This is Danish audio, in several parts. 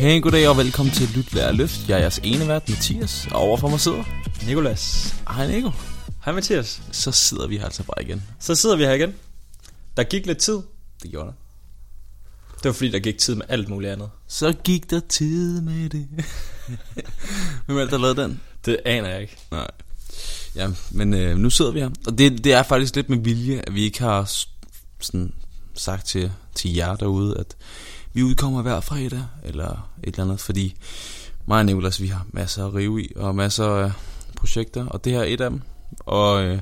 Pæn goddag og velkommen til Lyt Lær Løft. Jeg er jeres ene vært, Mathias, og overfor mig sidder... Nikolas. Hej Nico. Hej Mathias. Så sidder vi her altså bare igen. Så sidder vi her igen. Der gik lidt tid. Det gjorde der. Det var fordi, der gik tid med alt muligt andet. Så gik der tid med det. Hvem er det, der lavede den? Det aner jeg ikke. Nej. Ja, men øh, nu sidder vi her. Og det, det er faktisk lidt med vilje, at vi ikke har sådan sagt til, til jer derude, at vi udkommer hver fredag, eller et eller andet, fordi mig og Nicolas, vi har masser at rive i, og masser af projekter, og det her er et af dem. Og øh,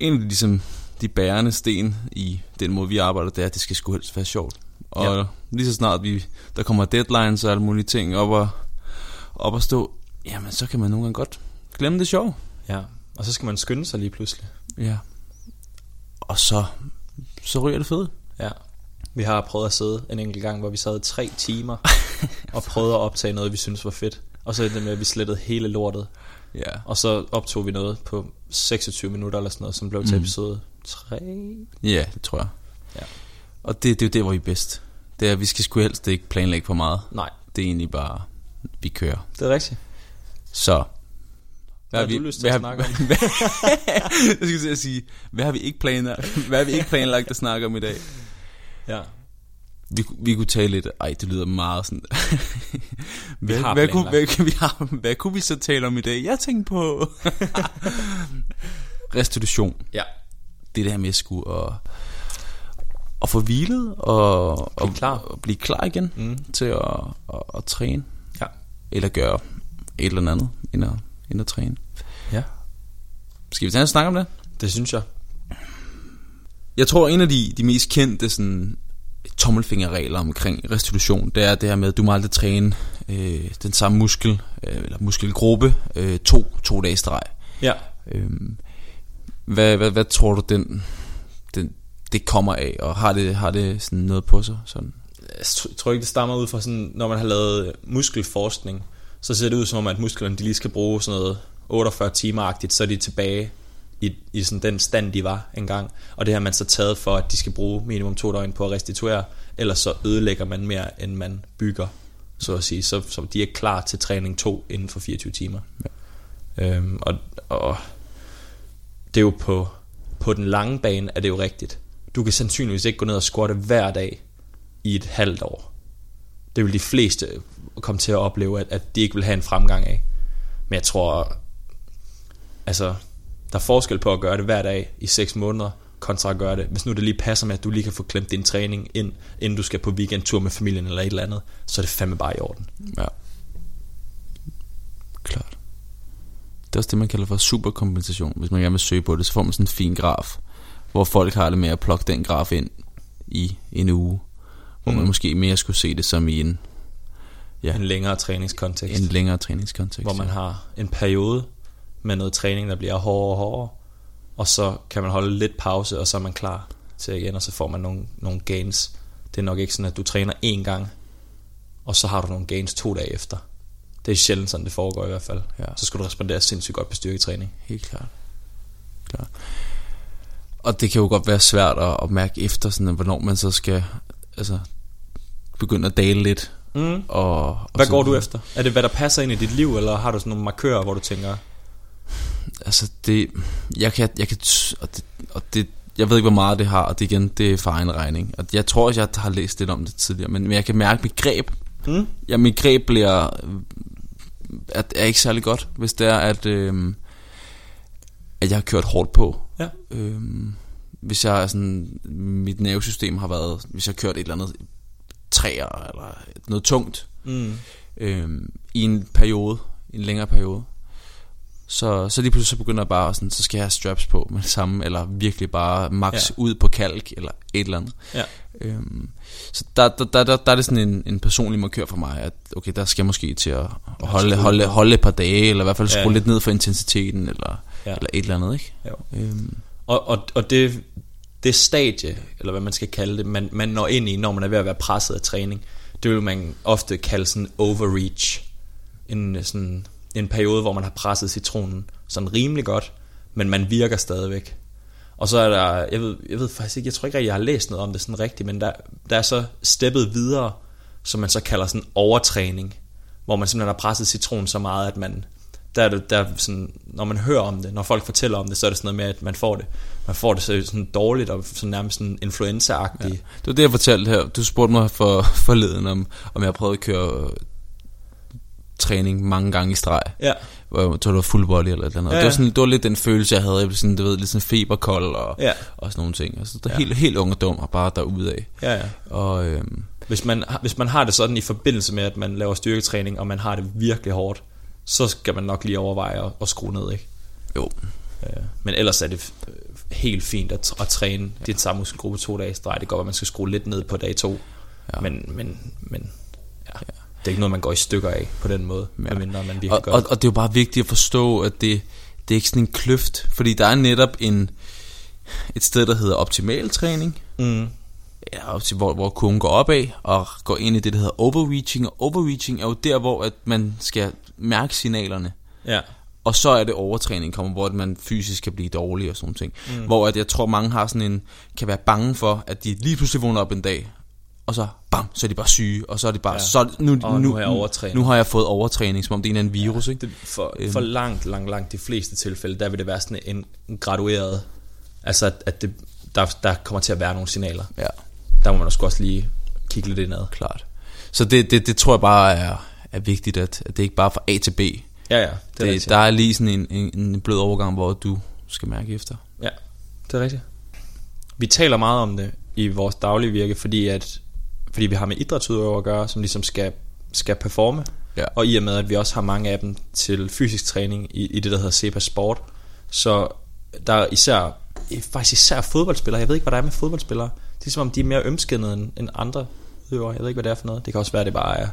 en af de, ligesom, de bærende sten i den måde, vi arbejder, det er, at det skal sgu helst være sjovt. Og ja. lige så snart vi, der kommer deadlines og alle mulige ting op og, op at stå, jamen så kan man nogle gange godt glemme det sjov. Ja. Og så skal man skynde sig lige pludselig. Ja. Og så, så ryger det fedt. Ja. Vi har prøvet at sidde en enkelt gang, hvor vi sad tre timer og prøvede at optage noget, vi synes var fedt. Og så endte det med, at vi slettede hele lortet. Ja. Og så optog vi noget på 26 minutter eller sådan noget, som blev til Mm. episode 3. Ja, det tror jeg. Ja. Og det, det er jo det, hvor vi er bedst. Det er, at vi skal sgu helst ikke planlægge for meget. Nej, Det er egentlig bare, vi kører. det er rigtigt. Så. Hvad har du lyst til at snakke om? Hvad, jeg skulle sige, hvad har vi ikke planlagt, hvad har vi ikke planlagt at snakke om i dag? Ja. Vi, vi kunne tale lidt, ej det lyder meget sådan hvad, har hvad, kunne, hvad, vi har, hvad kunne vi så tale om i dag? Jeg tænkte på restitution. Ja. Det der med at skulle og, og få hvilet og, og, klar. og blive klar igen Mm. til at, at, at træne. Ja. Eller gøre et eller andet end at, end at træne. Ja. Skal vi tage en snak om det? Det synes jeg. Jeg tror, en af de, de mest kendte sådan, tommelfingerregler omkring restitution, det er det her med, at du må aldrig træne øh, den samme muskel, øh, eller muskelgruppe, øh, to, to dage i streg. Ja. Øhm, hvad, hvad, hvad tror du, den, den, det kommer af, og har det, har det sådan noget på sig? Sådan? jeg tr- tror ikke, det stammer ud fra sådan, når man har lavet muskelforskning, så ser det ud som om, at musklerne de lige skal bruge sådan noget 48 timer-agtigt, så er de tilbage i, i sådan den stand, de var engang. Og det har man så taget for, at de skal bruge minimum to døgn på at restituere, ellers så ødelægger man mere, end man bygger, så at sige. Så, så de er klar til træning 2 inden for 24 timer. Ja. Øhm, og, og det er jo på, på den lange bane, er det jo rigtigt. Du kan sandsynligvis ikke gå ned og squatte hver dag i et halvt år. Det vil de fleste komme til at opleve, at, at de ikke vil have en fremgang af. Men jeg tror, altså, der er forskel på at gøre det hver dag i 6 måneder, kontra at gøre det, hvis nu det lige passer med, at du lige kan få klemt din træning ind, inden du skal på weekendtur med familien eller et eller andet, så er det fandme bare i orden. Ja. Klart. Det er også det, man kalder for superkompensation. Hvis man gerne vil søge på det, så får man sådan en fin graf, hvor folk har det med at plukke den graf ind i en uge, hvor mm. man måske mere skulle se det som i en, Ja. En længere træningskontekst, en længere træningskontekst. hvor man har en periode med noget træning, der bliver hårdere og hårdere, og så kan man holde lidt pause, og så er man klar til igen, og så får man nogle, nogle gains. Det er nok ikke sådan, at du træner én gang, og så har du nogle gains to dage efter. Det er sjældent sådan, det foregår i hvert fald. Ja. Så skal du respondere sindssygt godt på styrketræning. Helt klart. klart. Og det kan jo godt være svært at, at mærke efter, sådan, hvornår man så skal altså, begynde at dale lidt. Mm. Og, og Hvad går du efter? Er det, hvad der passer ind i dit liv, eller har du sådan nogle markører, hvor du tænker, Altså det, jeg kan, jeg kan, og det, og det, jeg ved ikke hvor meget det har, og det igen, det er for egen regning. Og jeg tror også, jeg har læst lidt om det tidligere, men, men jeg kan mærke mit greb. mm? Ja, mit greb bliver, er, er ikke særlig godt, hvis det er, at, øhm, at jeg har kørt hårdt på. Ja. Øhm, hvis jeg sådan, mit nervesystem har været, hvis jeg har kørt et eller andet træer, eller noget tungt, Mm. øhm, i en periode, en længere periode. Så, så lige pludselig så begynder jeg bare sådan, så skal jeg have straps på med det samme, eller virkelig bare max Ja. ud på kalk, eller et eller andet. Ja. Øhm, så der, der, der, der, der er det sådan en, en personlig markør for mig, at okay, der skal jeg måske til at, at holde, holde, holde et par dage, eller i hvert fald skrue Ja. lidt ned for intensiteten, eller, Ja. ja. eller et eller andet, ikke? Jo. Øhm, Og, og, og det, det stadie, eller hvad man skal kalde det, man, man når ind i, når man er ved at være presset af træning, det vil man ofte kalde sådan overreach. En, sådan, en periode, hvor man har presset citronen sådan rimelig godt, men man virker stadigvæk. Og så er der, jeg ved, jeg ved faktisk ikke, jeg tror ikke rigtig, jeg har læst noget om det sådan rigtigt, men der, der er så steppet videre, som man så kalder sådan overtræning, hvor man simpelthen har presset citron så meget, at man, der er det, der er sådan, når man hører om det, når folk fortæller om det, så er det sådan noget med, at man får det, man får det så sådan dårligt og sådan nærmest sådan influenza Ja. Det var det, jeg fortalte her. Du spurgte mig for forleden, om, om jeg har prøvet at køre træning mange gange i streg. Ja. Hvor jeg tror, det var full body eller et eller andet. Ja, Ja, ja. det, var sådan, det var lidt den følelse, jeg havde. Jeg blev sådan, du ved, lidt sådan feberkold og, Ja. og sådan nogle ting. Altså, det er Ja. helt, helt ung og dum og bare derudad. Ja, ja. Og øhm, Hvis man, hvis man har det sådan i forbindelse med, at man laver styrketræning, og man har det virkelig hårdt, så skal man nok lige overveje at, at skrue ned, ikke? jo, Øh, Men ellers er det helt fint at, at træne ja. din samme muskelgruppe to dage i streg. Det går, at man skal skrue lidt ned på dag to. Ja. Ja. Men, men, men ja. Det er ikke noget, man går i stykker af på den måde, ja. medmindre man virkelig og, gør og, det. og det er jo bare vigtigt at forstå, at det, det er ikke sådan en kløft. Fordi der er netop en, et sted, der hedder optimal træning. Mm. Ja, hvor, hvor kurven går opad og går ind i det, der hedder overreaching. Og overreaching er jo der, hvor at man skal mærke signalerne. Ja. Og så er det overtræning kommer, hvor at man fysisk kan blive dårlig og sådan ting. Mm. Hvor at jeg tror, mange har sådan en, kan være bange for, at de lige pludselig vågner op en dag, og så bam, så er de bare syge, og så er de bare, ja. Så, nu, Og nu har jeg overtrænet. Nu har jeg fået overtræning, som om det er en anden virus, ja, ikke? Det, for, Øhm. for langt, langt, langt de fleste tilfælde, der vil det være sådan en, en gradueret, altså at, at det, der, der kommer til at være nogle signaler. Ja, Der må man også også lige kigge lidt indad. klart. Så det, det, det tror jeg bare er, er vigtigt, at, at det ikke bare er fra A til B. Ja, ja, det er det, rigtigt. der er lige sådan en, en, en blød overgang, hvor du skal mærke efter. Ja, det er rigtigt. Vi taler meget om det i vores daglige virke, fordi, at, fordi vi har med idrætsudøvere at gøre, som ligesom skal, skal performe. Ja. Og i og med, at vi også har mange af dem til fysisk træning i, i det, der hedder CEPA Sport, så der er især, faktisk især fodboldspillere, jeg ved ikke, hvad der er med fodboldspillere, det er som om, de er mere ømskinnede end, end andre udøvere, jeg ved ikke, hvad det er for noget. Det kan også være, at det bare er,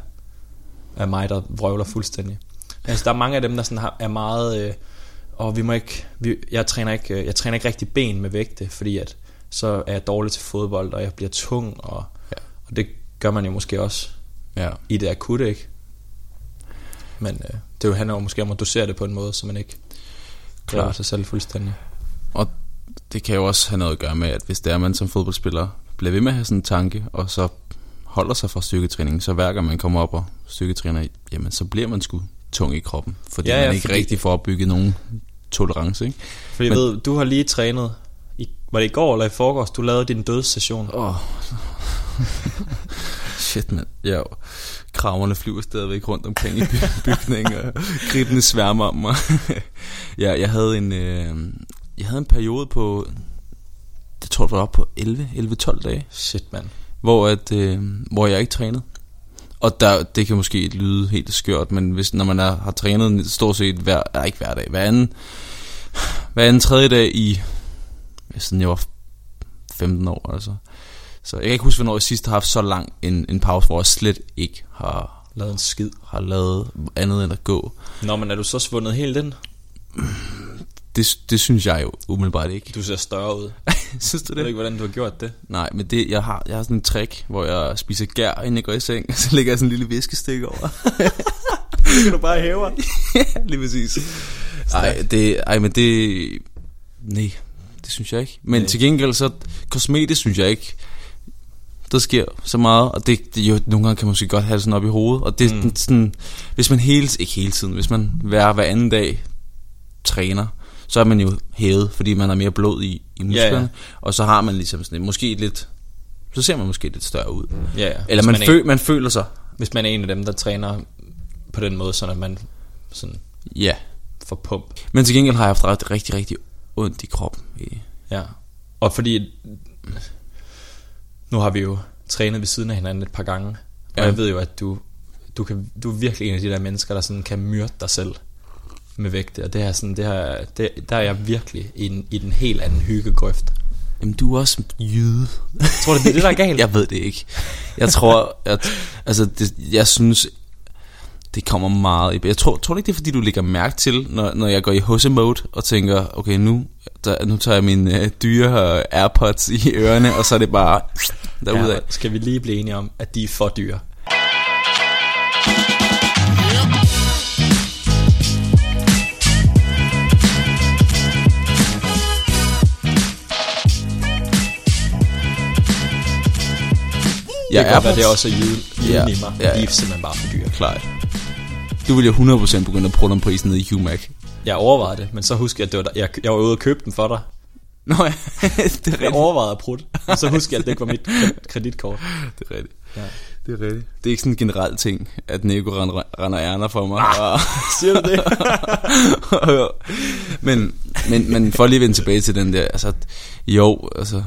er mig, der vrøvler fuldstændig. Altså, der er mange af dem, der sådan har, er meget... Øh, og vi må ikke, vi, jeg, træner ikke, øh, jeg træner ikke rigtig ben med vægte, fordi at så er jeg dårlig til fodbold, og jeg bliver tung, og. Og det gør man jo måske også Ja. i det akutte, ikke? Men øh, det jo handler jo måske om at dosere det på en måde, så man ikke klar Klart. sig selv fuldstændig. Og det kan jo også have noget at gøre med, at hvis det er, man som fodboldspiller bliver ved med at have sådan en tanke, og så holder sig fra styrketræning, så hver gang man kommer op og styrketræner, jamen så bliver man sgu tung i kroppen, fordi Ja, ja, man ikke fordi- rigtig får opbygget nogen tolerance, ikke? Fordi Men- ved, du har lige trænet, i, var det i går eller i forgårs, du lavede din dødssession. Åh. Oh. Shit, mand. Ja, kraverne flyver stadigvæk rundt omkring i by- bygningen, og gribene sværmer om mig. ja, jeg havde en, øh, jeg havde en periode på, det tror jeg var op på 11, 11-12 dage, Shit, mand. hvor, at, øh, hvor jeg ikke trænede. Og der, det kan måske lyde helt skørt, men hvis, når man er, har trænet stort set hver, er ikke hver dag, hver anden, hver anden tredje dag i, siden jeg var 15 år, altså. Så jeg kan ikke huske, hvornår jeg sidst har haft så lang en, en pause, hvor jeg slet ikke har, Lavede en skid. har lavet andet end at gå. Nå, men er du så svundet helt ind? Det, det synes jeg jo umiddelbart ikke. Du ser større ud. Synes du Jeg ved ikke, hvordan du har gjort det. Nej, men det, jeg har, jeg har sådan en trick, hvor jeg spiser gær, inden jeg går i seng, og så lægger jeg sådan en lille viskestik over. Det kan du bare hæve. ja, lige præcis. Ej, det, ej, men det... Nej, det synes jeg ikke. Men Nej. til gengæld så, kosmetisk synes jeg ikke, der sker så meget, og det, det jo, nogle gange kan man måske godt have sådan op i hovedet, og det er Mm. sådan, hvis man hele, ikke hele tiden, hvis man hver, hver anden dag træner, så er man jo hævet, fordi man har mere blod i, i musklerne, Ja, ja, og så har man ligesom sådan, måske et lidt, så ser man måske lidt større ud. Ja, ja. Eller Hvis man, man, fø, er, man føler sig, hvis man er en af dem, der træner på den måde, sådan at man sådan ja. får pump. Men til gengæld har jeg haft ret, rigtig, rigtig ondt i kroppen. Ja. Og fordi, nu har vi jo trænet ved siden af hinanden et par gange, og Ja. jeg ved jo, at du, du, kan, du er virkelig en af de der mennesker, der sådan kan myrde dig selv med vægte, og det er sådan, det her, det, der er jeg virkelig i, en, i den helt anden hyggegrøft. Jamen, du er også jyde. Tror du, det er det, der er galt? jeg ved det ikke. Jeg tror, at, altså, det, jeg synes, det kommer meget i... Jeg tror, tror ikke, det er, fordi du lægger mærke til, når, når jeg går i husse-mode og tænker, okay, nu, der, nu tager jeg mine øh, dyre øh, Airpods i ørerne, og så er det bare derudad. Ja, skal vi lige blive enige om, at de er for dyre? Jeg det er kan være, på- det er også Ja, i mig. ja, ja. De er simpelthen bare for dyre. Klart. Du vil jo 100% begynde at prøve dem prisen nede i Humac. Jeg overvejede det, men så husker jeg, at det var der, jeg, jeg var ude og købe den for dig. Nå ja, det er Jeg rigtigt. overvejede at prutte. Men så husker jeg, at det ikke var mit kre- kreditkort. Det er rigtigt. Ja. Det er rigtigt. Det er ikke sådan en generel ting, at Nico render, render ærner for mig. Ah. Siger du det? men, men, men for lige at vende tilbage til den der, altså, jo, altså,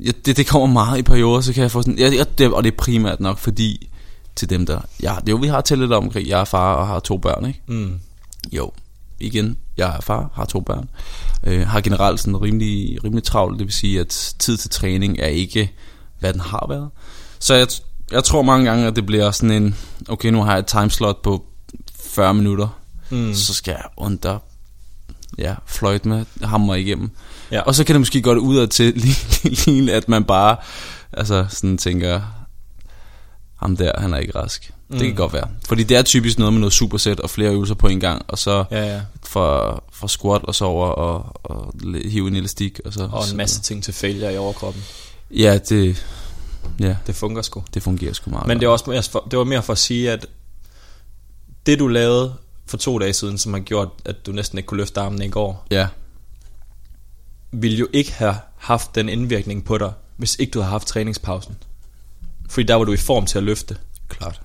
ja, det, det kommer meget i perioder, så kan jeg få sådan, ja, ja, det, og det er primært nok fordi, til dem der, ja, det er jo, vi har talt lidt omkring, jeg er far og har to børn, ikke? Mm. Jo, igen, jeg er far, har to børn, øh, har generelt sådan rimelig, rimelig travlt, det vil sige, at tid til træning er ikke, hvad den har været. Så jeg, jeg tror mange gange, at det bliver sådan en, okay, nu har jeg et timeslot på 40 minutter, Mm. så skal jeg under, ja, fløjte med, hammer igennem. Ja. Og så kan det måske godt ud af til, lige, lige, at man bare, altså sådan tænker, ham der, han er ikke rask. Mm. Det kan Mm. godt være. Fordi det er typisk noget med noget supersæt og flere øvelser på en gang, og så Ja, ja. fra, fra squat og så over og, og hive en elastik. Og, så, Og så, en masse ting til failure i overkroppen. Ja, det, ja, Det fungerer sgu. det fungerer sgu meget Men det, er også det var mere for at sige, at det du lavede for to dage siden, som har gjort, at du næsten ikke kunne løfte armen i går, Ja, ville jo ikke have haft den indvirkning på dig, hvis ikke du havde haft træningspausen. Fordi der var du i form til at løfte. klart.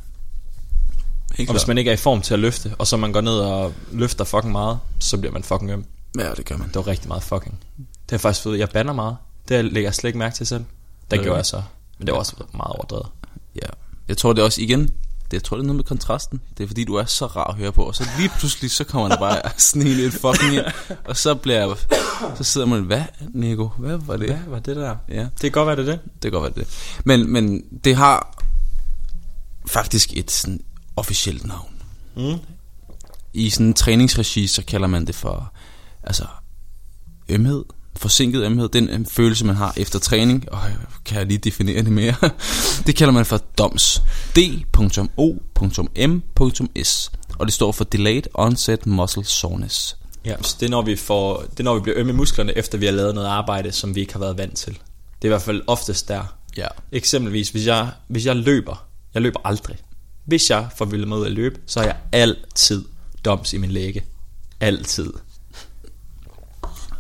Helt Og hvis klart. man ikke er i form til at løfte, og så man går ned og løfter fucking meget, så bliver man fucking øm. Ja, det gør man. Det var rigtig meget fucking. Det har faktisk fået, jeg banner meget. Det lægger jeg slet ikke mærke til selv. Det Ja. gjorde jeg så. Men det var også meget overdrevet. Ja. Jeg tror det er også igen, jeg tror det er noget med kontrasten. Det er fordi du er så rar at høre på, og så lige pludselig, så kommer der bare sådan en lidt fucking ind, og så bliver jeg, så sidder man, hvad Nico, hvad var det? Hvad var det der? Ja, Det kan godt være, det er det. det kan godt være det. Men, men det har faktisk et sådan officielt navn. Mm. I sådan en træningsregi, så kalder man det for, altså, ømhed, forsinket ømhed, den en følelse, man har efter træning, og kan jeg lige definere det mere, det kalder man for DOMS, D.O.M.S, og det står for Delayed Onset Muscle Soreness. Ja, så det er, når vi, får, det er, når vi bliver ømme i musklerne, efter vi har lavet noget arbejde, som vi ikke har været vant til. Det er i hvert fald oftest der. Ja. Eksempelvis, hvis jeg, hvis jeg løber, jeg løber aldrig. Hvis jeg får vildt mig ud at løbe, så har jeg altid doms i min læge. Altid.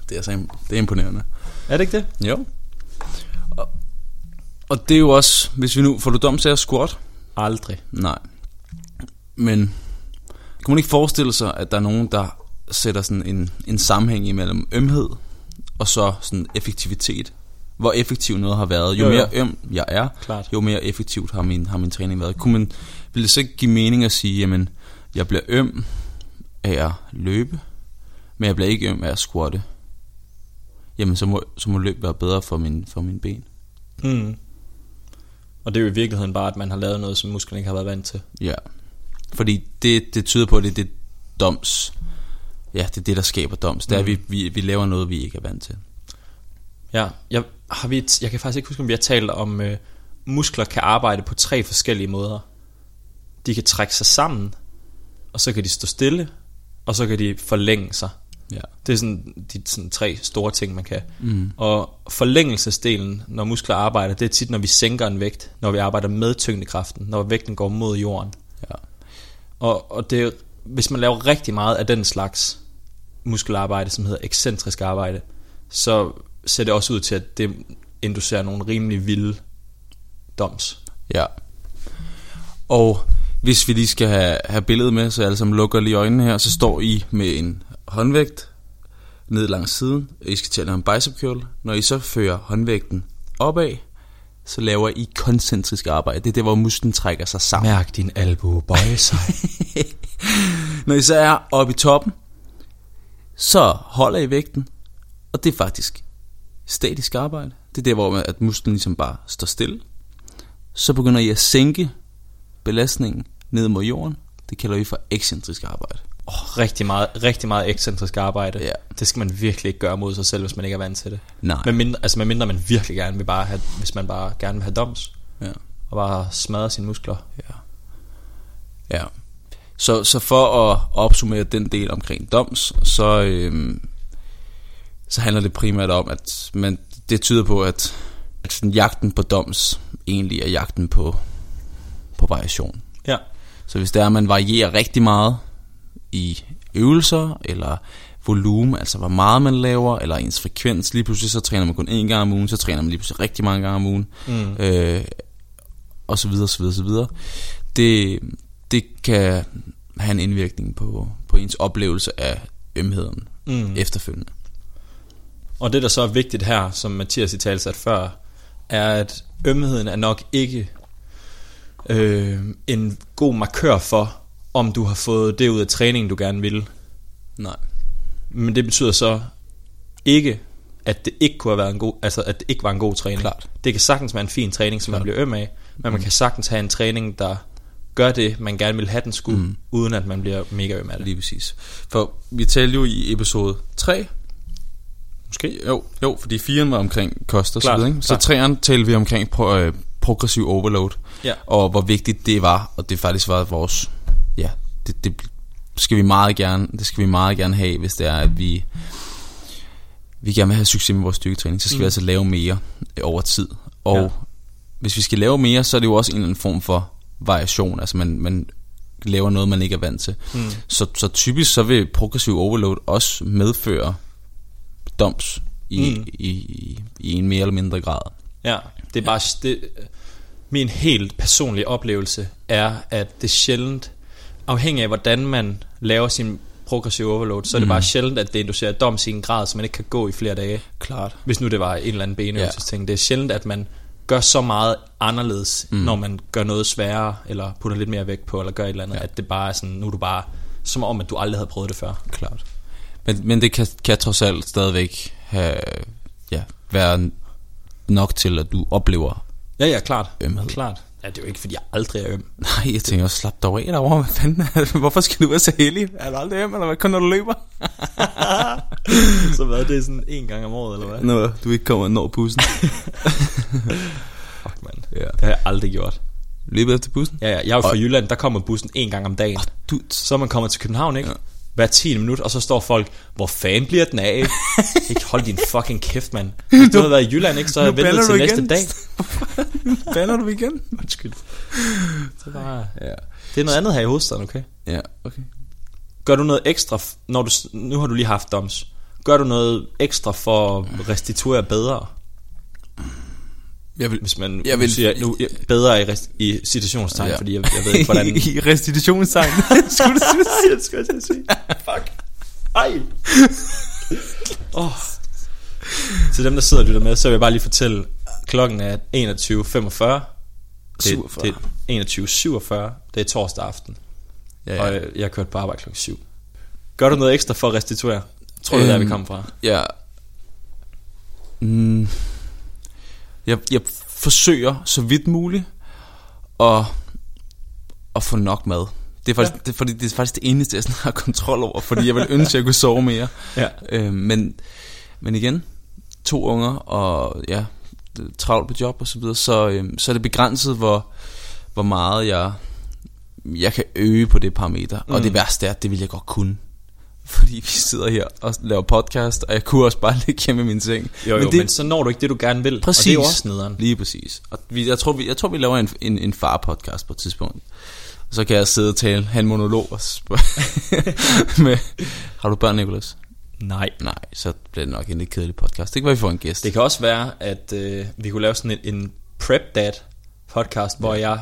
Det er, altså, det er imponerende. Er det ikke det? Jo. Og, og det er jo også, hvis vi nu, får du DOMS til at squat? Aldrig. Nej. Men kan man ikke forestille sig, at der er nogen, der sætter sådan en, en sammenhæng imellem ømhed og så sådan effektivitet? Hvor effektiv noget har været. Jo, Jo, jo. mere øm jeg er, Klart. jo mere effektivt har min, har min træning været. Kunne man, ville det så ikke give mening at sige, jamen, jeg bliver øm af at løbe, men jeg bliver ikke øm af at squatte? Jamen, så må, så må løb være bedre for min, for min ben. Mm. Og det er jo i virkeligheden bare, at man har lavet noget, som musklerne ikke har været vant til. Ja. Fordi det, det tyder på, at det er det doms. Ja, det er det, der skaber doms. Det er, at vi, vi, vi laver noget, vi ikke er vant til. Ja, jeg, har vi, jeg kan faktisk ikke huske, om vi har talt om, øh, muskler kan arbejde på tre forskellige måder. De kan trække sig sammen, og så kan de stå stille, og så kan de forlænge sig. Ja. Det er sådan de sådan tre store ting, man kan. Mm. Og forlængelsesdelen, når muskler arbejder, det er tit, når vi sænker en vægt, når vi arbejder med tyngdekraften, når vægten går mod jorden. Ja. Og, og det, hvis man laver rigtig meget af den slags muskelarbejde, som hedder ekscentrisk arbejde, så ser det også ud til, at det inducerer nogle rimelig vilde doms. Ja. Og hvis vi lige skal have, have billedet med, så jeg alle sammen lukker lige øjnene her, så står I med en håndvægt ned langs siden. I skal til at lave en bicep curl. Når I så fører håndvægten opad, så laver I koncentrisk arbejde. Det er der, hvor musklen trækker sig sammen. Mærk din albue bøje sig. Når I så er oppe i toppen, så holder I vægten, og det er faktisk statisk arbejde. Det er der, hvor man- at musklen ligesom bare står stille. Så begynder I at sænke belastningen ned mod jorden. Det kalder vi for ekscentrisk arbejde. Oh, rigtig, meget, rigtig meget ekscentrisk arbejde. Ja. Det skal man virkelig ikke gøre mod sig selv, hvis man ikke er vant til det. Nej. Men mindre, altså med mindre man virkelig gerne vil bare have, hvis man bare gerne vil have doms, Ja. og bare smadre sine muskler. Ja. ja. Så, så for at opsummere den del omkring doms, så, øhm, så handler det primært om, at man, det tyder på, at, at sådan jagten på doms egentlig er jagten på, på variation. Ja. Så hvis det er, at man varierer rigtig meget i øvelser, eller volumen, altså hvor meget man laver, eller ens frekvens, lige pludselig så træner man kun én gang om ugen, så træner man lige pludselig rigtig mange gange om ugen, mm. øh, og så videre, så videre, så videre. Det, det kan have en indvirkning på, på ens oplevelse af ømheden mm. efterfølgende. Og det, der så er vigtigt her, som Mathias i tale sat før, er, at ømheden er nok ikke øh, en god markør for, om du har fået det ud af træningen, du gerne vil. Nej. Men det betyder så ikke, at det ikke kunne have været en god, altså at det ikke var en god træning. Klart. Det kan sagtens være en fin træning, som Klart. man bliver øm af, men man kan sagtens have en træning, der gør det, man gerne vil have den skulle, mm. uden at man bliver mega øm af det. Lige præcis. For vi talte jo i episode 3, Måske. jo, jo fordi 4'eren var omkring kost og så videre, ikke? Så klart. 3'eren talte vi omkring pro, øh, progressiv overload, Ja. og hvor vigtigt det var, og det faktisk var vores, det, det skal vi meget gerne, det skal vi meget gerne have, hvis det er, at vi, vi gerne vil have succes med vores styrketræning, så skal mm. vi altså lave mere øh, over tid. Og Ja. hvis vi skal lave mere, så er det jo også en eller anden form for variation, altså man, man laver noget, man ikke er vant til. Mm. Så, så typisk så vil progressiv overload også medføre doms i, Mm. i, i, i en mere eller mindre grad. Ja, det er bare det, min helt personlige oplevelse er, at det sjældent, afhængig af hvordan man laver sin progressive overload, så er det Mm. bare sjældent, at det inducerer doms i en grad, så man ikke kan gå i flere dage. Klart. Hvis nu det var en eller anden benøvelsesting. Det er sjældent, at man gør så meget anderledes, mm. når man gør noget sværere, eller putter lidt mere vægt på, eller gør et eller andet, ja. at det bare er sådan, nu er du bare, som om, at du aldrig havde prøvet det før. Klart. Men, men det kan, kan trods alt stadigvæk have, ja, være nok til, at du oplever Ja, ja, klart. Ømhed. Klart. Ja, det er jo ikke, fordi jeg aldrig er øm. Nej, jeg tænker også, slap dig af derovre. Hvad fanden? Hvorfor skal du være så heldig? Er du aldrig hjem, eller hvad? Kun når du løber? så hvad, det er sådan en gang om året, eller hvad? Når du ikke kommer og når bussen. Fuck, mand. Ja. Det har jeg aldrig gjort. Løbet efter bussen? Ja, ja, jeg er jo fra Og- Jylland, der kommer bussen en gang om dagen. Du, Så man kommer til København, ikke? Ja. Hver 10 minut, og så står folk, hvor fanden bliver den af? ikke hold din fucking kæft, mand. Hvis du havde været i Jylland, ikke, så havde jeg ventet til du næste igen. dag. bander du igen? Undskyld. Så bare, Ja. det er noget andet her i hovedstaden, okay? Ja, okay. Gør du noget ekstra, når du, nu har du lige haft doms, gør du noget ekstra for at restituere bedre? Jeg vil, Hvis man Jeg jeg vil- siger, nu, ja, bedre i, rest, i citationstegn, Ja. fordi jeg, jeg ved ikke, hvordan... I restitutionstegn. Skulle du sige? skulle jeg sige. Fuck. Ej. Oh. Til dem, der sidder og lytter med, så vil jeg bare lige fortælle, klokken er 21.45. Det, 47. det er 21.47. Det er torsdag aften. Ja, Ja. Og ja. jeg, jeg har kørt på arbejde klokken 7. Gør du noget ekstra for at restituere? Tror du, det er der, vi Øhm, kommer fra? Ja. Mm, jeg, jeg forsøger så vidt muligt at, at få nok mad. Det er, faktisk, ja. det, fordi det er faktisk det eneste, jeg sådan har kontrol over, fordi jeg vil ønske, at jeg kunne sove mere. Ja. Øh, men, men igen, to unger og ja, travlt på job og så videre, så, øh, så er det begrænset, hvor, hvor meget jeg, jeg kan øge på det parameter. Mm. Og det værste er, at det vil jeg godt kunne. Fordi vi sidder her og laver podcast, og jeg kunne også bare ligge hjemme i min seng. Jo, jo, men, det, men så når du ikke det, du gerne vil. Præcis. Og det er jo også nederen. Lige præcis. Og vi, jeg, tror, vi, jeg tror, vi laver en, en, en far-podcast på et tidspunkt. Og så kan jeg sidde og tale, en monolog og med, har du børn, Nicolas? Nej. Nej, så bliver det nok en lidt kedelig podcast. Det kan være, vi får en gæst. Det kan også være, at øh, vi kunne lave sådan en, en prep dad podcast, hvor jeg,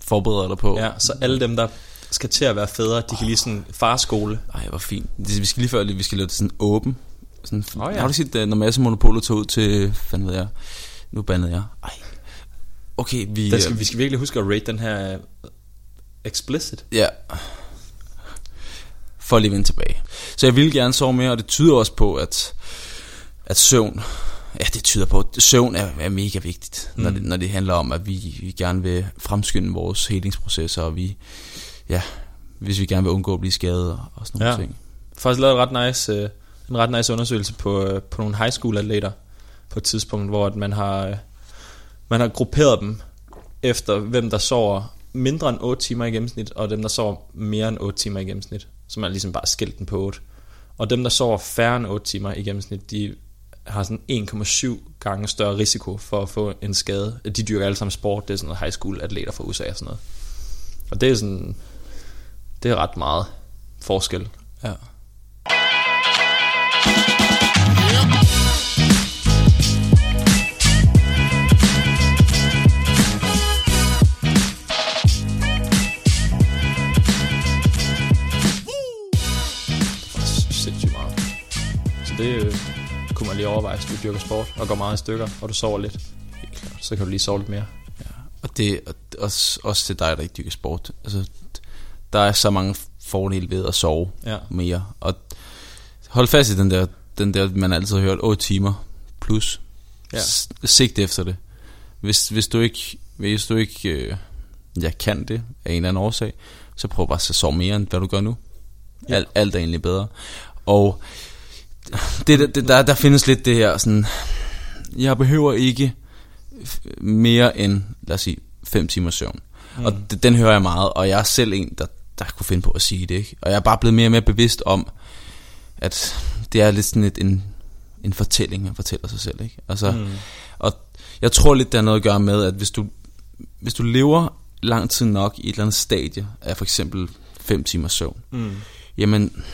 forbereder dig på. ja, så alle dem, der skal til at være fædre, de kan lige sådan farskole. Ej, hvor fint. Det, vi skal lige før, vi skal lave det sådan åben. Sådan, oh, ja. Har du set, øh, når Mads og Monopolet tog ud til, fanden ved jeg, nu bandede jeg. Ej. Okay, vi... Der skal, øh, vi skal virkelig huske at rate den her øh, explicit. Ja. For lige vende tilbage. Så jeg vil gerne sove mere, og det tyder også på, at, at søvn, ja det tyder på, at søvn er, er mega vigtigt, mm. når, det, når det handler om, at vi, vi gerne vil fremskynde vores helingsprocesser, og vi, ja, hvis vi gerne vil undgå at blive skadet og, og sådan nogle Ja. ting. Faktisk lavet et ret nice, øh, en ret nice undersøgelse på, øh, på nogle high school atleter på et tidspunkt, hvor at man har, øh, man har grupperet dem efter, hvem der sover mindre end 8 timer i gennemsnit, og dem, der sover mere end 8 timer i gennemsnit. Så man har ligesom bare skilt den på 8. Og dem, der sover færre end 8 timer i gennemsnit, de har sådan 1,7 gange større risiko for at få en skade. De dyrker alle sammen sport, det er sådan noget high school atleter fra USA og sådan noget. Og det er sådan, det er ret meget forskel. Ja. Det øh, kunne man lige overveje, hvis du dyrker sport og går meget i stykker, og du sover lidt. Helt klart. Så kan du lige sove lidt mere. Ja. Og det og også, også til dig, der ikke dyrker sport. Altså, der er så mange fordele ved at sove Ja. mere. Og hold fast i den der, den der man altid har hørt, 8 timer plus. Ja. Sigt efter det. Hvis, hvis du ikke, hvis du ikke øh, ja, kan det af en eller anden årsag, så prøv bare at sove mere, end hvad du gør nu. Ja. Alt, alt er egentlig bedre. Og det, det, der, der findes lidt det her sådan, jeg behøver ikke mere end, lad os sige, 5 timer søvn. Mm. Og det, den hører jeg meget, og jeg er selv en, der, der kunne finde på at sige det. Ikke? Og jeg er bare blevet mere og mere bevidst om, at det er lidt sådan et, en, en fortælling, man fortæller sig selv. Ikke? Altså, mm. Og jeg tror lidt, det har noget at gøre med, at hvis du, hvis du lever lang tid nok i et eller andet stadie af for eksempel 5 timer søvn, Mm. jamen,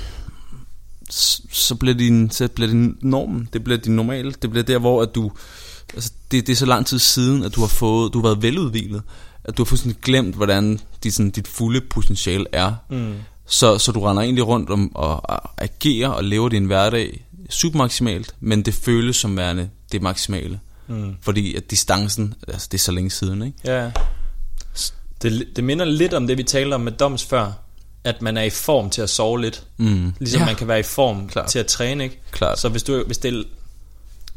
så bliver din, så bliver din normen, det bliver din normale, det bliver der, hvor at du, altså det, det er så lang tid siden, at du har fået, du har været veludviklet, at du har fuldstændig glemt, hvordan dit, sådan, dit fulde potentiale er. Mm. Så, så du render egentlig rundt om og, og agerer og lever din hverdag supermaksimalt, men det føles som værende det maksimale. Mm. Fordi at distancen, altså det er så længe siden, ikke? Ja. Det, det minder lidt om det, vi talte om med Doms før, at man er i form til at sove lidt. Mm. Ligesom ja, man kan være i form Klart. til at træne, ikke? Klart. Så hvis du, hvis, det,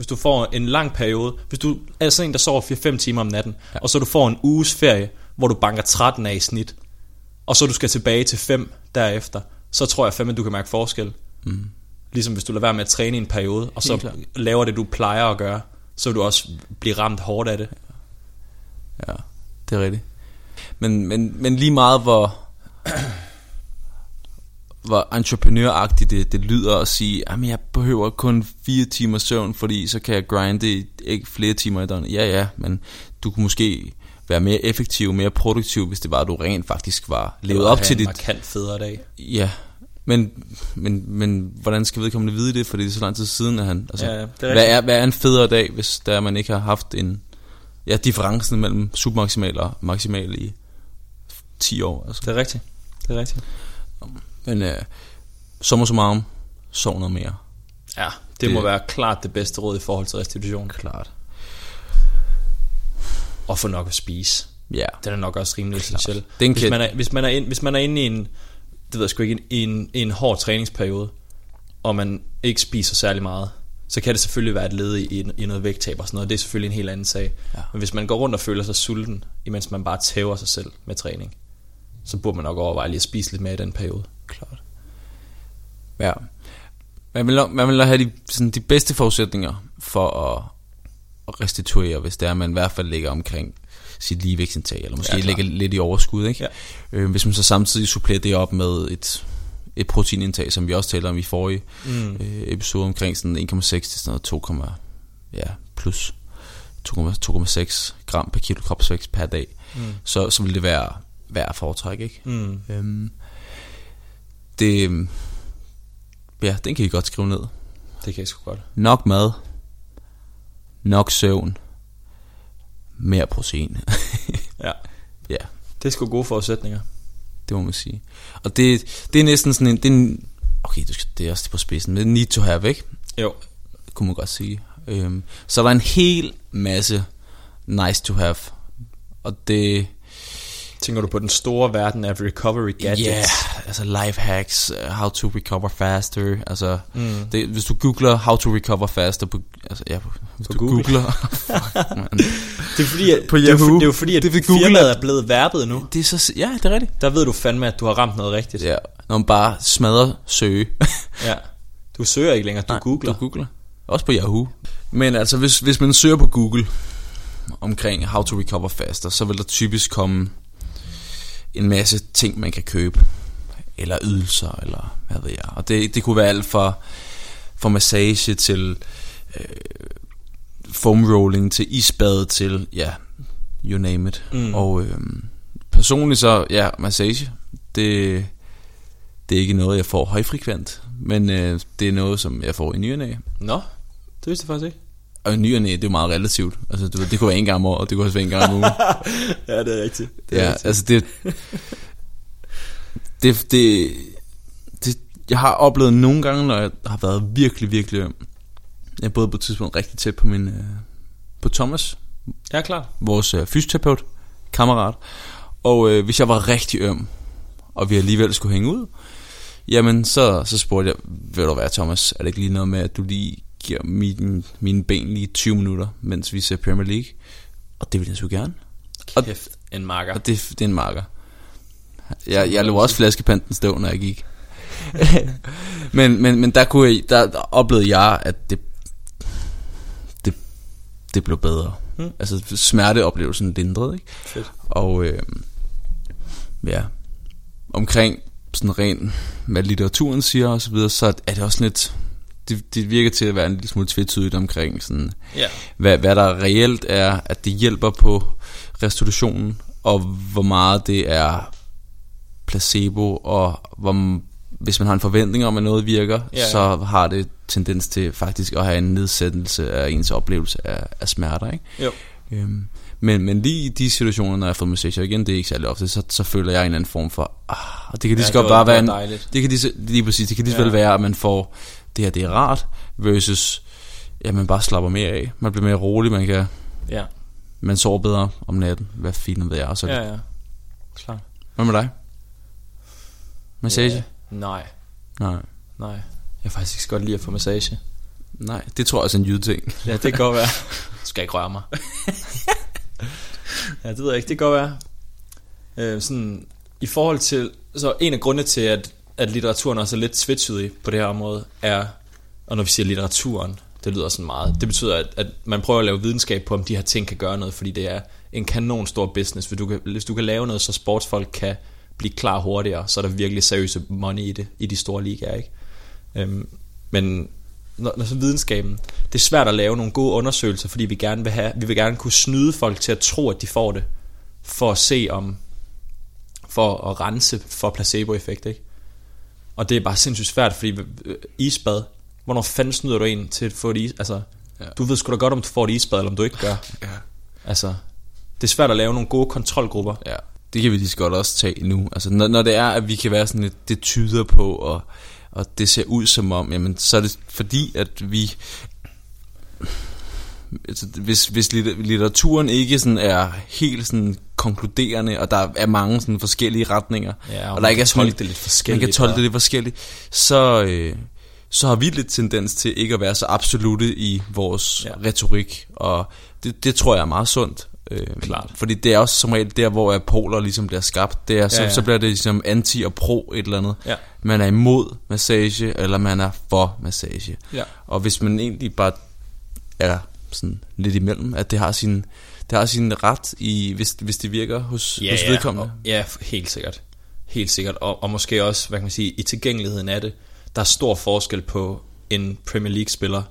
hvis du får en lang periode, hvis du er sådan en, der sover 4-5 timer om natten, ja. og så du får en uges ferie, hvor du banker 13 af i snit, og så du skal tilbage til 5 derefter, så tror jeg fandme, at du kan mærke forskel. Mm. Ligesom hvis du lader være med at træne i en periode, og så laver det, du plejer at gøre, så vil du også blive ramt hårdt af det. Ja, det er rigtigt. Men, men, men lige meget hvor hvor entreprenøragtigt det, det lyder at sige, at jeg behøver kun fire timer søvn, fordi så kan jeg grinde i- ikke flere timer i døgnet. Ja, ja, men du kunne måske være mere effektiv, mere produktiv, hvis det var, at du rent faktisk var levet op til dit... markant federe dag. Ja, men, men, men hvordan skal vedkommende vide det, fordi det er så lang tid siden, at han... Altså, Ja, ja, det er hvad, er, hvad er en federe dag, hvis der man ikke har haft en... Ja, differencen mellem submaximal og maximal i 10 år. Altså. Det er rigtigt. Det er rigtigt. Men øh, summa summarum, sov noget mere. Ja, det, Det- må være klart det bedste råd i forhold til restitution. Klart. Og få nok at spise. Ja, Den er nok også rimelig essentiel. Hvis kan- man, er, hvis, man er ind, hvis man er inde i en, det ved jeg sgu ikke, en, i en hård træningsperiode, og man ikke spiser særlig meget, så kan det selvfølgelig være et led i, i, i noget vægttab og sådan noget. Det er selvfølgelig en helt anden sag. Ja. Men hvis man går rundt og føler sig sulten, imens man bare tæver sig selv med træning, så burde man nok overveje lige at spise lidt mere i den periode. Klart. Ja. Man vil, man vil have de, sådan, de bedste forudsætninger for at, at restituere, hvis det er, man i hvert fald ligger omkring sit ligevægtsindtag, eller måske Ja, ligger lidt i overskud, ikke? Ja. Øh, hvis man så samtidig supplerer det op med et, et proteinindtag, som vi også talte om i forrige Mm. øh, episode, omkring sådan 1,6 til sådan noget 2, ja, plus 2,- 2,6 gram per kilo kropsvægt per dag, Mm. så, så vil det være værd at foretrække, ikke? Mm. Øhm, det, øhm, ja, den kan I godt skrive ned. Det kan jeg sgu godt. Nok mad, nok søvn, mere protein. Ja. ja, Det er sgu gode forudsætninger. det må man sige. Og det, det er næsten sådan en, det er en okay, du skal, det er også på spidsen, men need to have, ikke? Jo. Kunne man godt sige. Øhm, så er der en hel masse nice to have. Og det, Tænker du på den store verden af recovery ja, gadgets? yeah, altså life hacks, uh, how to recover faster, altså, Mm. det, hvis du googler how to recover faster på, altså, ja, hvis På du Google. googler, fuck, man. Det er fordi, at, På det, er, for- Yahoo. det er jo fordi, at Det Google, firmaet er blevet verbet nu. det er så, ja, det er rigtigt. Der ved du fandme, at du har ramt noget rigtigt. Ja, når man bare smadrer søge. Ja. Du søger ikke længere, du Nej, googler. Du googler. Også på Yahoo. Men altså, hvis, hvis man søger på Google omkring how to recover faster, så vil der typisk komme en masse ting, man kan købe. Eller ydelser, eller hvad ved jeg. Og det, det kunne være alt fra, fra massage til øh, foam rolling til isbad til, ja, you name it. Mm. Og øh, personligt så, ja, massage, det, det er ikke noget, jeg får højfrekvent, men øh, det er noget, som jeg får i ny og næ. Nå, det vidste jeg faktisk ikke. Og ny og næ, det er jo meget relativt. Altså, du ved, det kunne være en gang om året, det kunne også være en gang om ugen. ja, det er rigtigt. Det ja, altså det, det, det, det, jeg har oplevet nogle gange, når jeg har været virkelig, virkelig øm. Jeg er både på et tidspunkt rigtig tæt på min, øh, på Thomas, Ja, klar. vores øh, fysioterapeut, kammerat. Og øh, hvis jeg var rigtig øm, og vi alligevel skulle hænge ud, jamen så, så spurgte jeg, vil du være Thomas, er det ikke lige noget med, at du lige giver mine, mine ben lige 20 minutter, mens vi ser Premier League? Og det vil jeg så gerne. Og- Kæft, en marker. Og det, det er en marker. Jeg, jeg lå også flaskepanten stå, når jeg gik. men, men, men der, kunne jeg, der, der oplevede jeg, at det, det, det blev bedre. Hmm. Altså smerteoplevelsen lindrede, ikke? Fedt. Og øh, ja, omkring sådan rent, hvad litteraturen siger og så videre, så er det også lidt, det, det virker til at være en lille smule tvetydigt omkring sådan, Ja. hvad, hvad der reelt er, at det hjælper på restitutionen, og hvor meget det er placebo, og hvor, hvis man har en forventning om, at noget virker, Ja, ja. så har det tendens til faktisk at have en nedsættelse af ens oplevelse af, af smerter, ikke? Jo. Øhm, men, men lige i de situationer, når jeg får massage, og igen, det er ikke særlig ofte, så, så føler jeg en eller anden form for, ah, det kan lige så godt bare være en, dejligt. det kan lige, lige præcis, det kan lige så Ja. vel være, at man får, det her det er rart, versus, ja, man bare slapper mere af, man bliver mere rolig, man kan, Ja. man sover bedre om natten, hvad fint ved jeg, og så, Ja, ja. Klar. hvad med dig? Massage? Ja. Nej, Nej. nej. Jeg kan faktisk ikke godt lide at få massage. Nej, det tror jeg også er en jydting. Ja, det kan godt være. Du skal ikke røre mig. ja, det ved jeg ikke. Det kan godt være. Øh, sådan, I forhold til... Så en af grundene til, at, at litteraturen også er lidt tvetydig på det her område, er... Og når vi siger litteraturen, det lyder sådan meget. Det betyder, at, at man prøver at lave videnskab på, om de her ting kan gøre noget, fordi det er en kanon stor business. Hvis du kan, hvis du kan lave noget, så sportsfolk kan blive klar hurtigere, så er der virkelig seriøse money i det, i de store ligaer, ikke? Øhm, men når, når så videnskaben, det er svært at lave nogle gode undersøgelser, fordi vi gerne vil have, vi vil gerne kunne snyde folk til at tro, at de får det, for at se om, for at rense for placeboeffekt, ikke? Og det er bare sindssygt svært, fordi øh, isbad, hvornår fanden snyder du en til at få et is, altså, Ja. ja. du ved sgu da godt, om du får et isbad, eller om du ikke gør. Ja. Altså, det er svært at lave nogle gode kontrolgrupper. Ja, det kan vi lige så godt også tage nu. Altså, når, når det er, at vi kan være sådan lidt, det tyder på, og, og det ser ud som om, jamen, så er det fordi, at vi... Altså, hvis, hvis litter- litteraturen ikke sådan er helt sådan konkluderende, og der er mange sådan forskellige retninger, Ja, og og, der ikke er sådan, det lidt forskelligt, Man kan tolke det lidt forskelligt, så, øh, så har vi lidt tendens til ikke at være så absolute i vores Ja. retorik, og det, det tror jeg er meget sundt. Øh, Klart. Fordi det er også som regel der, hvor poler ligesom bliver skabt. Det er, så, ja. ja. så bliver det ligesom anti og pro et eller andet. Ja. Man er imod massage, eller man er for massage. Ja. Og hvis man egentlig bare er sådan lidt imellem, at det har sin, det har sin ret, i, hvis, hvis det virker hos, Ja, hos ja, vedkommende. og- ja, helt sikkert. Helt sikkert. Og, og måske også, hvad kan man sige, i tilgængeligheden af det. Der er stor forskel på en Premier League-spiller,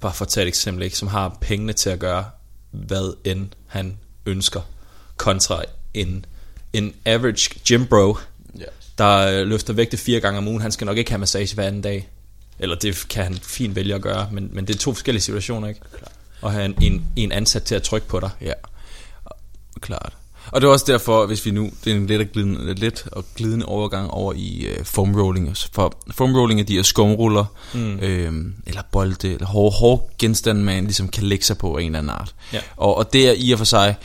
bare for at tage et eksempel, ikke, som har pengene til at gøre, hvad end han ønsker, kontra en, en average gym bro, Ja. der øh, løfter vægte fire gange om ugen. Han skal nok ikke have massage hver anden dag. Eller det kan han fint vælge at gøre, men, men det er to forskellige situationer, ikke? Og have en, en, en ansat til at trykke på dig. Ja, klart. Og det er også derfor, hvis vi nu, det er en let og glidende, let og glidende overgang over i øh, foam rolling. For foam rolling er de her skumruller, mm. øh, eller bolde, eller hårde, hårde genstande, man ligesom kan lægge sig på af en eller anden art. Ja. Og, og det er i og for sig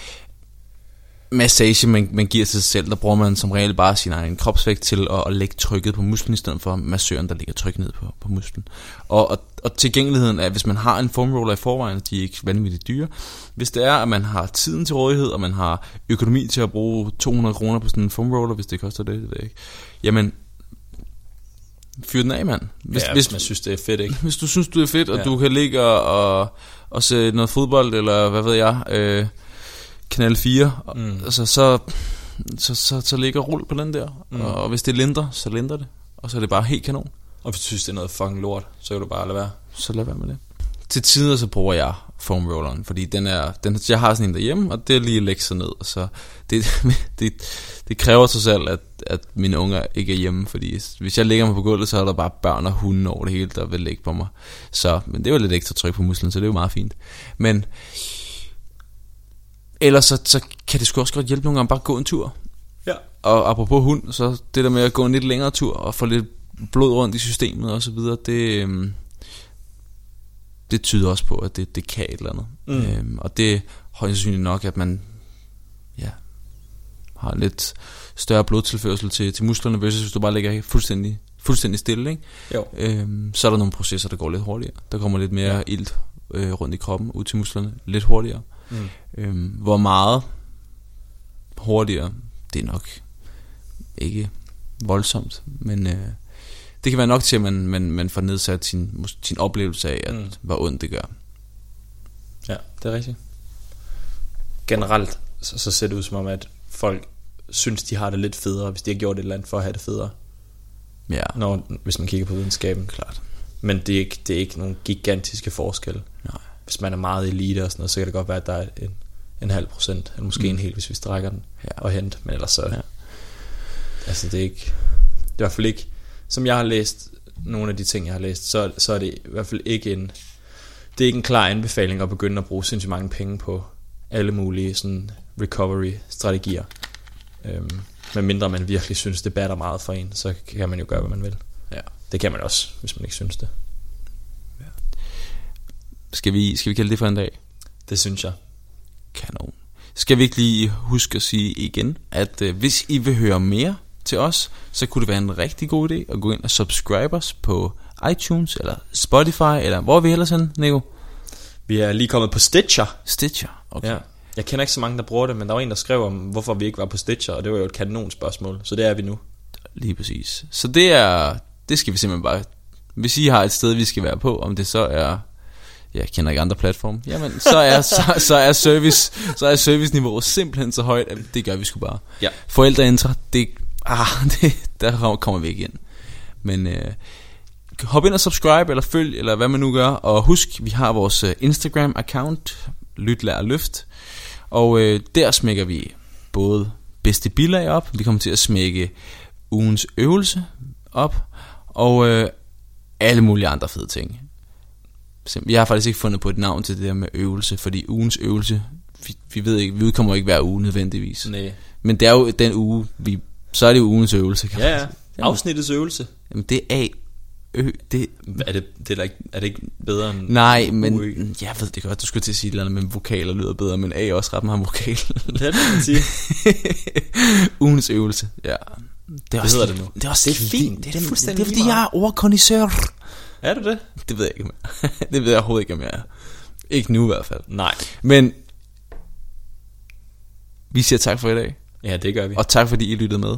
massage, man, man giver til sig selv. Der bruger man som regel bare sin egen kropsvægt til at, at lægge trykket på musklen, i stedet for massøren, der lægger tryk ned på, på musklen. Og, og, og tilgængeligheden er, hvis man har en foam roller i forvejen, de er ikke vanvittigt dyre. Hvis det er, at man har tiden til rådighed, og man har økonomi til at bruge 200 kroner på sådan en foam roller, hvis det koster det, det ved jeg ikke. Jamen, fyr den af, mand. Hvis, ja, hvis, man synes, det er fedt, ikke? hvis du synes, du er fedt, og Ja. ja. du kan ligge og, og, og se noget fodbold, eller hvad ved jeg, øh, kanal 4, Mm. altså, så, så, så, så ligger rul på den der. Mm. Og, og hvis det linder, så linder det. Og så er det bare helt kanon. Og hvis du synes, det er noget fucking lort, så kan du bare lade være. Så lad være med det. til tider så bruger jeg foam rolleren, fordi den er, den, jeg har sådan en derhjemme, og det er lige at lægge sig ned, så det, det, det kræver sig selv, at, at mine unger ikke er hjemme, fordi hvis jeg ligger mig på gulvet, så er der bare børn og hunde over det hele, der vil ligge på mig. Så, men det er jo lidt ekstra tryk på musklen, så det er jo meget fint. Men ellers så, så kan det sgu også godt hjælpe nogle gange bare at gå en tur. Ja. Og apropos hund, så det der med at gå en lidt længere tur og få lidt blod rundt i systemet og så videre, det, øhm, det tyder også på, at det, det kan et eller andet. Mm. Øhm, og det er højst sandsynligt nok, at man ja, har lidt større blodtilførsel til, til musklerne, versus hvis du bare ligger fuldstændig, fuldstændig stille. Ikke? Jo. Øhm, så er der nogle processer, der går lidt hurtigere. Der kommer lidt mere ja. ilt øh, rundt i kroppen, ud til musklerne, lidt hurtigere. Mm. Øhm, hvor meget hurtigere, det er nok ikke voldsomt, men øh, det kan være nok til, at man, man, man får nedsat sin, sin oplevelse af, at, mm. hvor ondt det gør. Ja, det er rigtigt. Generelt så, så ser det ud som om, at folk synes, de har det lidt federe, hvis de har gjort et eller andet for at have det federe. Ja, Når, hvis man kigger på videnskaben. klart. Men det er ikke, det er ikke nogle gigantiske forskelle. Nej. Hvis man er meget elite og sådan noget, så kan det godt være, at der er en, en halv procent, eller måske mm. en hel, hvis vi strækker den Ja. og hente. Men ellers så... Ja. Altså det er ikke... Det er i hvert fald ikke... Som jeg har læst nogle af de ting, jeg har læst, så, så er det i hvert fald ikke en... Det er ikke en klar anbefaling at begynde at bruge sindssygt mange penge på alle mulige sådan recovery-strategier. Øhm, men mindre man virkelig synes, det batter meget for en, så kan man jo gøre, hvad man vil. Ja. Det kan man også, hvis man ikke synes det. Skal vi, skal vi kalde det for en dag? Det synes jeg. Kanon. Skal vi ikke lige huske at sige igen, at øh, hvis I vil høre mere til os, så kunne det være en rigtig god idé at gå ind og subscribe os på iTunes, eller Spotify, eller hvor er vi ellers henne, Nico? Vi er lige kommet på Stitcher. Stitcher. Okay. Ja. Jeg kender ikke så mange, der bruger det, men der var en, der skrev om, hvorfor vi ikke var på Stitcher, og det var jo et kanonspørgsmål, så det er vi nu. Lige præcis. Så det er, det skal vi simpelthen bare, hvis I har et sted, vi skal være på, om det så er, jeg kender ikke andre platforme, jamen så er, så, så er service, så er serviceniveauet simpelthen så højt, at det gør vi sgu bare. Ja. Forældreintra, det, ah, det, der kommer vi ikke ind. Men øh, hop ind og subscribe, eller følg, eller hvad man nu gør. Og husk, vi har vores øh, Instagram-account, Lyt, Lær, Løft. Og øh, der smækker vi både bedste bilag op, vi kommer til at smække ugens øvelse op, og øh, alle mulige andre fede ting. Jeg har faktisk ikke fundet på et navn til det der med øvelse, fordi ugens øvelse, vi, vi ved ikke, vi udkommer ikke hver uge nødvendigvis. Nej. Men det er jo den uge, vi, så er det jo ugens øvelse. Kan man Ja, ja. sige. Afsnittets øvelse. Jamen det er A, Ø, det, Er det, det er, da ikke, er det ikke bedre end nej, men Ø? jeg ved det godt, du skulle til at sige et eller andet, men vokaler lyder bedre, men A er også ret meget vokal. Det er det, man siger. ugens øvelse, ja. Det, er også, hedder det nu. Det er også Det er fint. Det Det er, er fuldstændig det er fordi, jeg er ordkondisør. Er du det? Det ved jeg ikke mere. det ved jeg overhovedet ikke, om jeg er. Ikke nu i hvert fald. Nej. Men vi siger tak for i dag, Ja, det gør vi. og tak fordi I lyttede med.